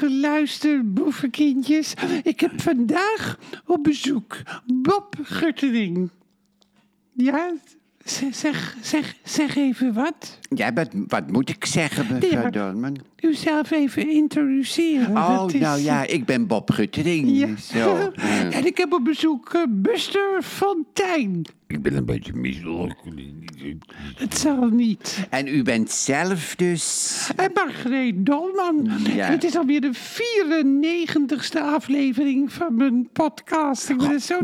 Dag luisterboevenkindjes. Ik heb vandaag op bezoek Bob Guttering. Ja, zeg, zeg, zeg, zeg even wat. Ja, wat, wat moet ik zeggen, mevrouw Dolman? U zelf even introduceren. Oh, dat is, nou ja, ik ben Bob Guttering. Ja. Zo. ja. En ik heb op bezoek eh, Buster Fontijn. Ik ben een beetje misselijk. Het zal niet. En u bent zelf dus... En Margreet Dolman. Ja. Het is alweer de 94ste aflevering van mijn podcast. Ik ben zo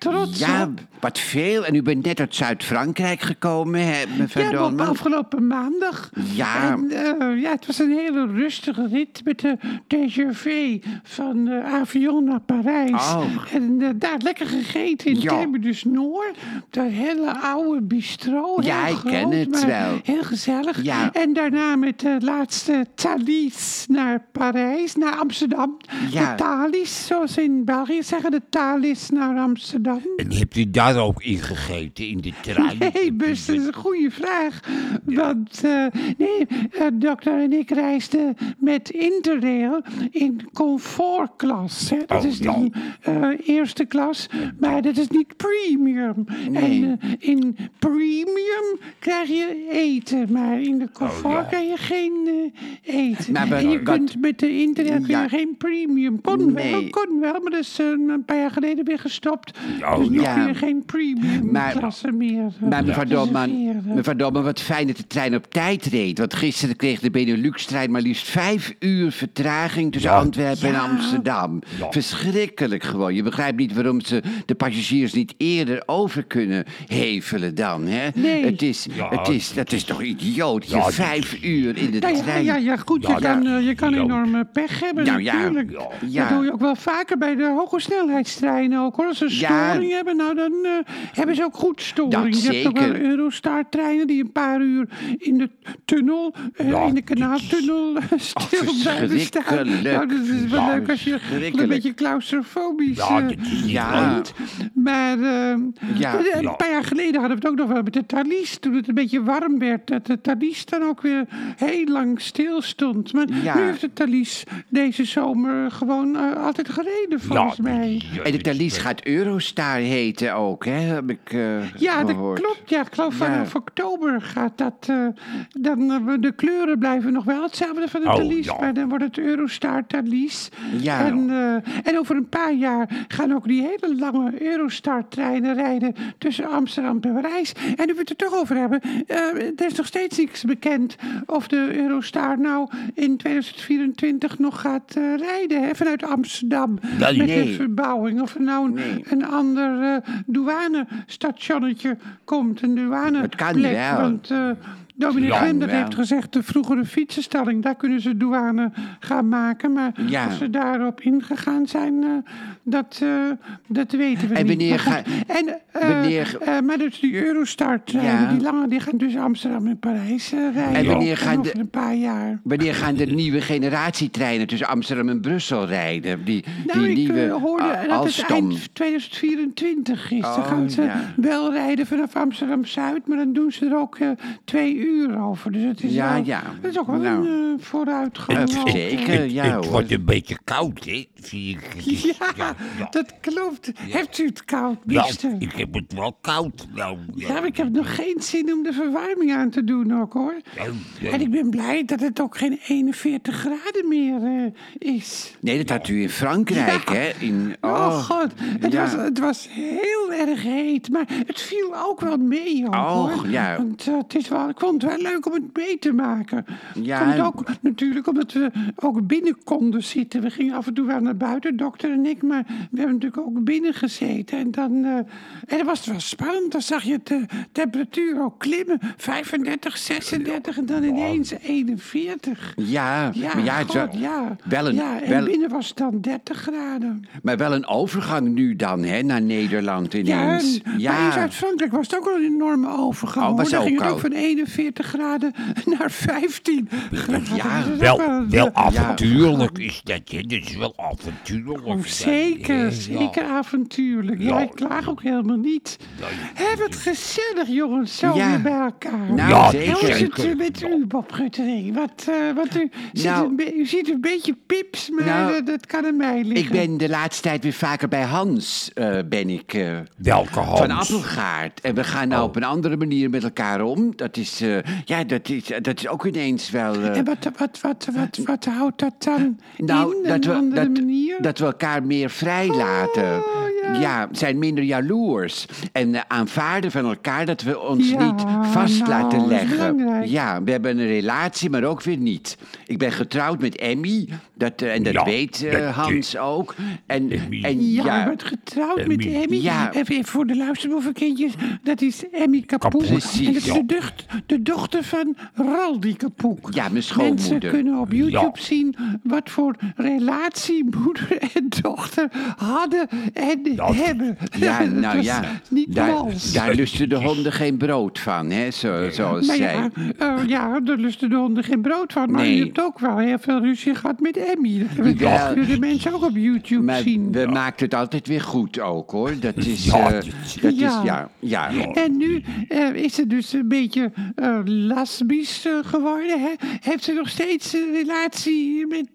trots Ja, op. wat veel. En u bent net uit Zuid-Frankrijk gekomen, hè, mevrouw Ja, op afgelopen maandag. Ja. En, eh, ja, het was een hele rustige rit met de TGV van eh Avion naar Parijs. Oh. En eh, daar lekker gegeten in Ja. Terminus Noord. Dat hele oude bistro. Ja, ik ken het wel. Heel gezellig. Ja. En daarna met de laatste Thalys naar Parijs, naar Amsterdam. Ja. De Thalys, zoals ze in België zeggen, de Thalys naar Amsterdam. En hebt u daar ook in gegeten, in de trein? Nee, Bus, dat is een goede vraag. Want, eh, nee, eh, dokter en ik reisden met Interrail in comfortklas. Hè. Dat Oh, is die eh, eerste klas, maar dat is niet premium. Nee. En in premium krijg je eten, maar in de comfort ja. krijg je geen eten. Maar en je kunt met de Interrail Ja. geen premium. Kon wel, Nee. kon wel, maar dat is een paar jaar geleden weer gestopt. Ja, dus nu ja. kun je geen premium Maar- klasse meer. Maar mevrouw Dolman, mevrouw Dolman, wat fijn dat de trein op tijd reed. Want gisteren kreeg de Benelux-trein maar liefst vijf uur vertraging tussen Ja. Antwerpen en. Amsterdam. Ja. Verschrikkelijk gewoon. Je begrijpt niet waarom ze de passagiers niet eerder over kunnen hevelen dan. Hè? Nee. Het is, Ja. het is, dat is toch idioot? Je vijf uur in de ja, trein. ja, ja, goed, Ja, je kan, ja. eh, je kan Ja. enorme pech hebben Nou natuurlijk. ja. Ja. Dat doe je ook wel vaker bij de hoge snelheidstreinen ook hoor. Als ze. Storing hebben, nou dan eh, hebben ze ook goed storing. Dat je hebt ook wel. Eurostar-treinen die een paar uur in de tunnel, eh, Ja, in de kanaaltunnel eh, stil blijven staan. Nou, dat is wel Ja, leuk als je een beetje claustrofobisch Ja, dit is niet Ja. Maar Ja. een paar jaar geleden hadden we het ook nog wel met de Thalys. Toen het een beetje warm werd, dat de Thalys dan ook weer heel lang stil stond. Maar Ja. nu heeft de Thalys deze zomer gewoon altijd gereden, volgens Ja, mij. En de Thalys gaat Eurostar heten ook, hè? Heb ik eh, Ja, dat gehoord. klopt. Ja, ik geloof Ja. vanaf oktober gaat dat. eh, dan, eh, de kleuren blijven nog wel hetzelfde van de Oh, Thalys. ja. Maar dan wordt het Eurostar Thalys. Ja. En, eh, en over een paar jaar gaan ook die hele lange Eurostar-treinen rijden tussen Amsterdam en Parijs. En nu we het er toch over hebben, eh, er is nog steeds niks bekend of de Eurostar nou in 2024 nog gaat rijden hè, vanuit Amsterdam. Nee, met nee. de verbouwing. Of er nou een, Nee. een ander eh douanestationnetje komt. Een douaneplek. Het kan wel. Want eh dominee Glender wel. heeft gezegd... de vroegere fietsenstalling, daar kunnen ze douane gaan maken. Maar Ja. of ze daarop ingegaan zijn, eh, dat, eh, dat weten we En niet. wanneer Maar ga- en, eh, wanneer- maar dus die Eurostar-treinen, Ja. die lange, die gaan tussen Amsterdam en Parijs rijden. En wanneer gaan de- een paar jaar. Wanneer gaan de nieuwe generatietreinen tussen Amsterdam en Brussel rijden? Die, Nou, die nieuwe eh, hoorde A- dat het eind 2024 is. dan Oh, gaan ze ja. wel rijden vanaf Amsterdam-Zuid, maar dan doen ze er ook twee uur over. Dus het is, Ja, wel, ja. dat is ook wel Nou. een eh, vooruitgang. Het zeker, ja het hoor. wordt een beetje koud, hè? Zie ik. Het Ja, dat klopt. Heeft u het koud, Ja, mister? ik heb het wel koud. Nou, Ja, maar ik heb nog geen zin om de verwarming aan te doen ook, hoor. Ja, ja. En ik ben blij dat het ook geen 41 graden meer eh, is. Nee, dat had u in Frankrijk, Ja. hè? In, Oh, god, het, ja. was, het was heel erg heet, maar het viel ook wel mee. Ook, hoor. ja. Want, eh, het is wel, ik vond vond het wel leuk om het mee te maken. Ja, ook natuurlijk omdat we ook binnen konden zitten. We gingen af en toe wel naar buiten, dokter en ik. Maar we hebben natuurlijk ook binnen gezeten. En dan eh, en was het wel spannend. Dan zag je de temperatuur ook klimmen. 35, 36 en dan ineens 41. Ja, ja, maar ja, ja. Wel en wel... binnen was het dan 30 graden. Maar wel een overgang nu dan, hè, naar Nederland ineens. Ja, ja. maar in Frankrijk was het ook wel een enorme overgang. Oh, was ging het ook van 41 40 graden naar 15 graden. Ja, wel, wel avontuurlijk is dat. Hè? Is wel avontuurlijk. Oh, zeker, zeker avontuurlijk. Ja, ik klaag ook helemaal niet. Heb het gezellig, jongens, zo weer bij elkaar. Nou, ja, zeker. Hoe is het met u, Bob Guttering? Wat, eh, wat u, nou- u ziet een beetje pips, maar nou, eh, dat, kan aan mij liggen. Ik ben de laatste tijd weer vaker bij Hans, eh, ben ik. Welke Hans? Van Appelgaard. En we gaan nou oh. op een andere manier met elkaar om. Dat is eh, ja, dat is, dat is ook ineens wel... eh, En wat, wat, wat, wat, wat houdt dat dan nou, in, dat een we, andere dat, manier? dat we elkaar meer vrijlaten. Oh, ja. zijn minder jaloers. En eh, aanvaarden van elkaar dat we ons Ja, niet vast nou, laten leggen. Ja, we hebben een relatie, maar ook weer niet. Ik ben getrouwd met Emmy. Dat, eh, en dat Ja, weet eh, dat- Hans ook. En, Emmy. en ja, ja, je bent getrouwd met Emmy. Ja. Even, even voor de luisterboevenkindjes. Dat is Emmy Kapoek. Precies, En dat is ja. de, ducht, de dochter van Raldi Kapoek. Ja, mijn Mensen schoonmoeder. kunnen op YouTube Ja. zien wat voor relatie moeder en dochter hadden en Ja. hebben. ja, nou ja, Niet daar, daar lusten de honden geen brood van, hè, zo, zoals Maar zij. ja, eh, ja, daar lusten de honden geen brood van. Maar Nee. je hebt ook wel heel veel ruzie gehad met Emmy. Dat hebben Ja. kunnen de mensen ook op YouTube Maar zien. we maakten het altijd weer goed ook, hoor. Dat is, eh, dat- is, Ja. ja. En nu eh, is ze dus een beetje lesbisch eh, geworden. Hè? Heeft ze nog steeds een relatie met...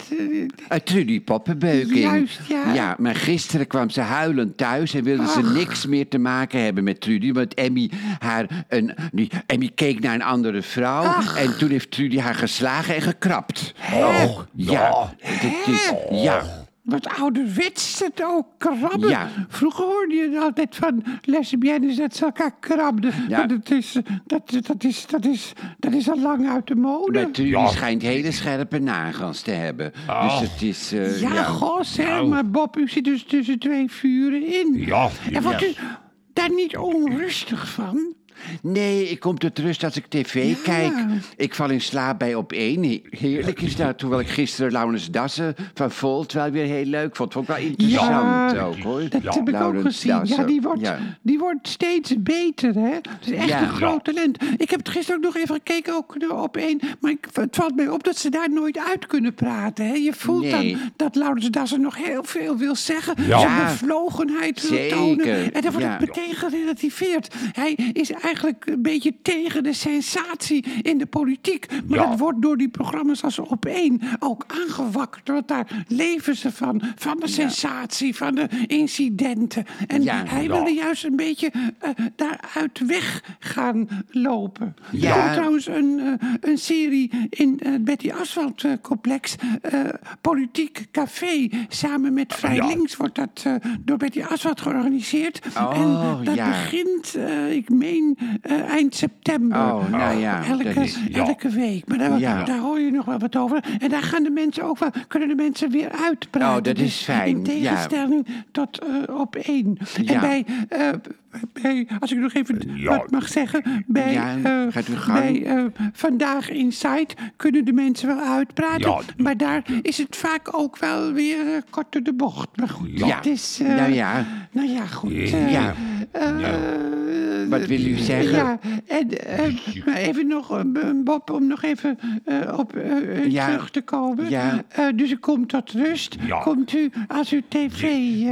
Trudy Poppenbeuking. Juist, ja. Ja, maar gisteren kwam ze huilend thuis en wilde ze niks meer te maken hebben met Trudy. Want Emmy, haar, een, die, Emmy keek naar een andere vrouw Ach. en toen heeft Trudy haar geslagen en gekrapt. Oh, Ja, ja. het is, ja. Wat ouderwets het ook, krabben. Ja. Vroeger hoorde je altijd van lesbiennes dat ze elkaar krabden. Ja. Maar dat is, dat, dat, is, dat, is, dat is al lang uit de mode. Maar Ja. schijnt hele scherpe nagels te hebben. Oh. Dus het is, eh, ja, ja. goh, zeg, Nou. maar Bob, u zit dus tussen twee vuren in. Ja, En wordt ja. u daar niet onrustig van? Nee, ik kom tot rust als ik tv Ja. kijk. Ik val in slaap bij op één. He- Heerlijk is dat. Hoewel ik gisteren Laurens Dassen van Volt wel weer heel leuk vond. Vond ik wel interessant Ja, ook hoor. Dat Ja, heb ik ook Laurens gezien. Ja, Dassen. die wordt, Ja. die wordt steeds beter, hè? Het is echt Ja. een groot talent. Ik heb het gisteren ook nog even gekeken ook op één. Maar ik, het valt mij op dat ze daar nooit uit kunnen praten. Hè? Je voelt Nee. dan dat Laurens Dassen nog heel veel wil zeggen. Ja. Zijn Ja. bevlogenheid wil tonen. En dan wordt Ja. het meteen gerelativeerd. Hij is eigenlijk een beetje tegen de sensatie in de politiek. Maar Ja. dat wordt door die programma's als op één ook aangewakkerd. Want daar leven ze van. Van de sensatie, van de incidenten. En hij wilde juist een beetje eh, daaruit weg gaan lopen. Er Ja. komt trouwens een, eh, een serie in het Betty Asphalt eh, complex. Politiek Café. Samen met Vrij Ja. Links wordt dat door Betty Asphalt georganiseerd. Oh, en dat ja. begint, ik meen, eh, eind september. Oh, nou ja, Elke, dat is- ja. elke week. Maar daar, Ja. daar hoor je nog wel wat over. En daar gaan de mensen ook wel, kunnen de mensen weer uitpraten. Oh, dat is Dus fijn, In ja. tegenstelling tot eh, op één. En bij, eh, bij, als ik nog even Ja. wat mag zeggen, bij, eh, bij eh, Vandaag Inside kunnen de mensen wel uitpraten. Ja. Maar daar is het vaak ook wel weer kort door de bocht. Maar goed, Ja. het is... eh, Nou ja. Nou ja, goed. eh, Ja. Eh, Wat wil u zeggen? Ja, en eh, maar even nog, eh, Bob, om nog even eh, op eh, Ja. terug te komen. Ja. Eh, dus u komt tot rust. Ja. Komt u als u tv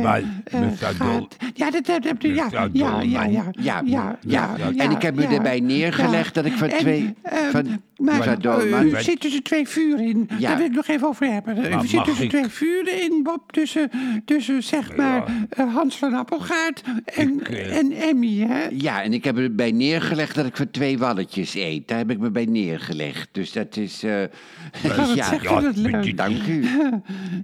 Maar, mevrouw Dol- gaat. Ja, dat hebt u. Ja, ja, ja, ja, Ja, ja, ja. ja, En ik heb u ja, erbij neergelegd dat ik van En, twee- eh, van- maar u zit tussen twee vuren in. Ja. Daar wil ik nog even over hebben. U zit tussen ik- twee vuren in, Bob. Tussen, tussen zeg maar Hans van Appelgaard en, Ik, en Emmy, hè? Ja, en ik heb erbij neergelegd dat ik van twee walletjes eet. Daar heb ik me bij neergelegd. Dus dat is... eh, wat ja, dat leuk. dank u.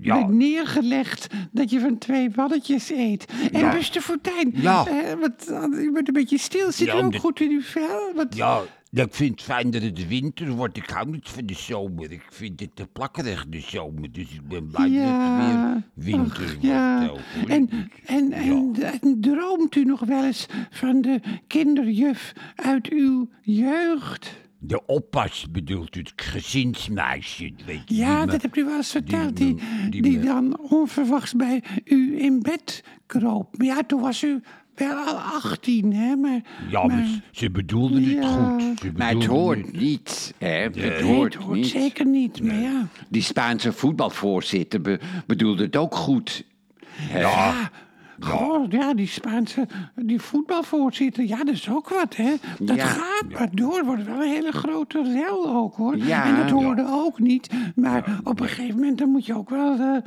Ja. Met neergelegd dat je van twee walletjes eet. En Ja. Buster Fortuyn, Ja. eh, wat, u bent een beetje stil. Zit Ja, ook goed in uw vel? Wat, Ja, ik vind het fijn dat het winter wordt. Ik hou niet van de zomer. Ik vind het te plakkerig, de zomer. Dus ik ben blij dat het weer winter ach, wordt. ja. ook, hoor. En, en, en, en droomt u nog wel eens van de kinderjuf uit uw jeugd? De oppas bedoelt u, het gezinsmeisje. Weet je, Ja, me- dat hebt u wel eens verteld. Die, me- die, die me- dan onverwachts bij u in bed kroop. Maar ja, toen was u wel al 18, hè? Maar, Ja, maar ze- ze bedoelden het Ja. goed. Ze Maar het hoort niet, hè? Het nee, hoort het hoort niet. zeker niet, maar ja. Die Spaanse voetbalvoorzitter be- bedoelde het ook goed. Hè? Ja, goh, ja, die Spaanse, die voetbalvoorzitter, ja, dat is ook wat, hè. Dat Ja. gaat maar door, wordt wel een hele grote rel ook, hoor. Ja. en dat hoorde ook niet, maar op een gegeven moment, dan moet je ook wel, eh,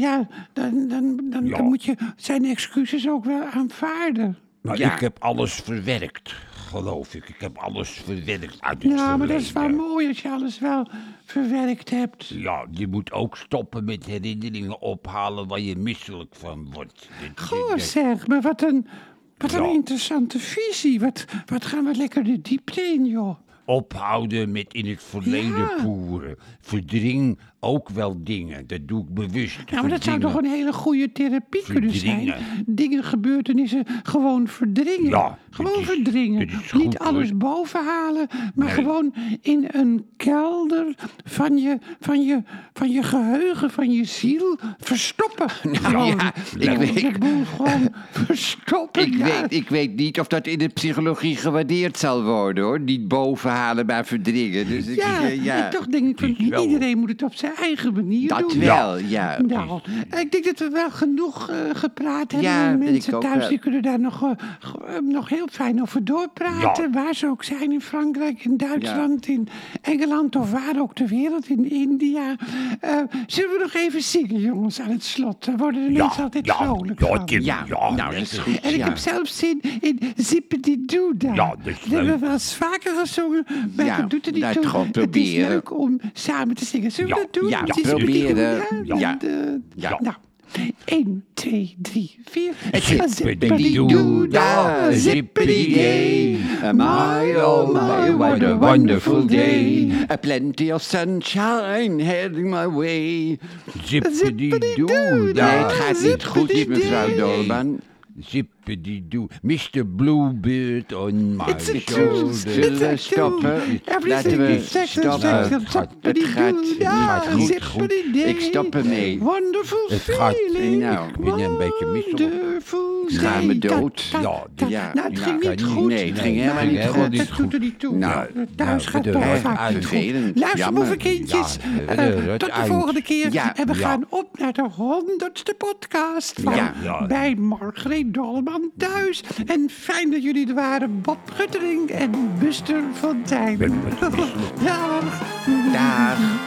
ja, dan, dan, dan, Ja. dan moet je zijn excuses ook wel aanvaarden. Maar Ja. ik heb alles verwerkt, geloof ik. Ik heb alles verwerkt uit het Ja, maar dat is wel verleden. mooi als je alles wel verwerkt hebt. Ja, je moet ook stoppen met herinneringen ophalen waar je misselijk van wordt. Dat- Goh, dat- zeg, maar wat een, wat een Ja. interessante visie. Wat, wat gaan we lekker de diepte in, joh. Ophouden met in het verleden Ja. poeren. Verdring ook wel dingen. Dat doe ik bewust. Ja, maar dat zou toch een hele goede therapie kunnen zijn? Dingen, gebeurtenissen gewoon verdringen. Ja, gewoon is- verdringen. goed, Niet alles hoor. boven halen, maar Nee. gewoon in een kelder van je, van, je, van je geheugen, van je ziel verstoppen. Gewoon. ja, ik weet- boel gewoon verstoppen. Ik, ja. weet, ik weet niet of dat in de psychologie gewaardeerd zal worden, hoor. Niet bovenhalen, maar verdringen. Dus ik, Ja, eh, ja. ik toch denk ik van iedereen moet het op zijn eigen manier dat doen. wel, ja. Nou, ik denk dat we wel genoeg eh, gepraat hebben. Ja, En mensen ook thuis wel. die kunnen daar nog, eh, eh, nog heel fijn over doorpraten. Ja. Waar ze ook zijn in Frankrijk, in Duitsland, in Engeland of waar ook ter wereld, in India. Eh, zullen we nog even zingen, jongens, aan het slot? Daar worden de Ja, mensen altijd ja, vrolijk ja, van. Ja, ja, nou, dat is goed. En ik ja. heb zelf zin in Zippedidoeda. Ja, dat is Dat hebben we wel eens vaker gezongen, maar Ja, dat doet er niet toe. Het is leuk om samen te zingen. Zullen we Ja, dat doen? ja, Zippedidoeda? proberen. Ja. Ja. Nou, 1, 2, 3, 4. Zippity-doo-dah, zippity-day. My, oh my, what a wonderful day. A plenty of sunshine heading my way. Zippity-doo. Nee, het gaat niet goed, mevrouw. Dolman. Zippity-doo. Mr. Bluebird on my It's a shoulder. Zullen we stoppen? Laten we stoppen. Het gaat, gaat goed. Ik stop ermee. Wonderful Het gaat-. Nou, ik ben een beetje misselijk. Day. dood. Ja, ja, Nou, het ging niet niet. goed. Nee, het ging helemaal niet goed. niet Dat doet er niet toe. Nou, thuis nou, gaat de toch vaak niet goed. Luister, jammer. moevenkindjes. Ja, eh, tot de volgende keer. En we gaan op naar de honderdste podcast van. Bij Margreet Dolman van En fijn dat jullie er waren, Bob Guttering en Buster Fontijn. Ja. Dag.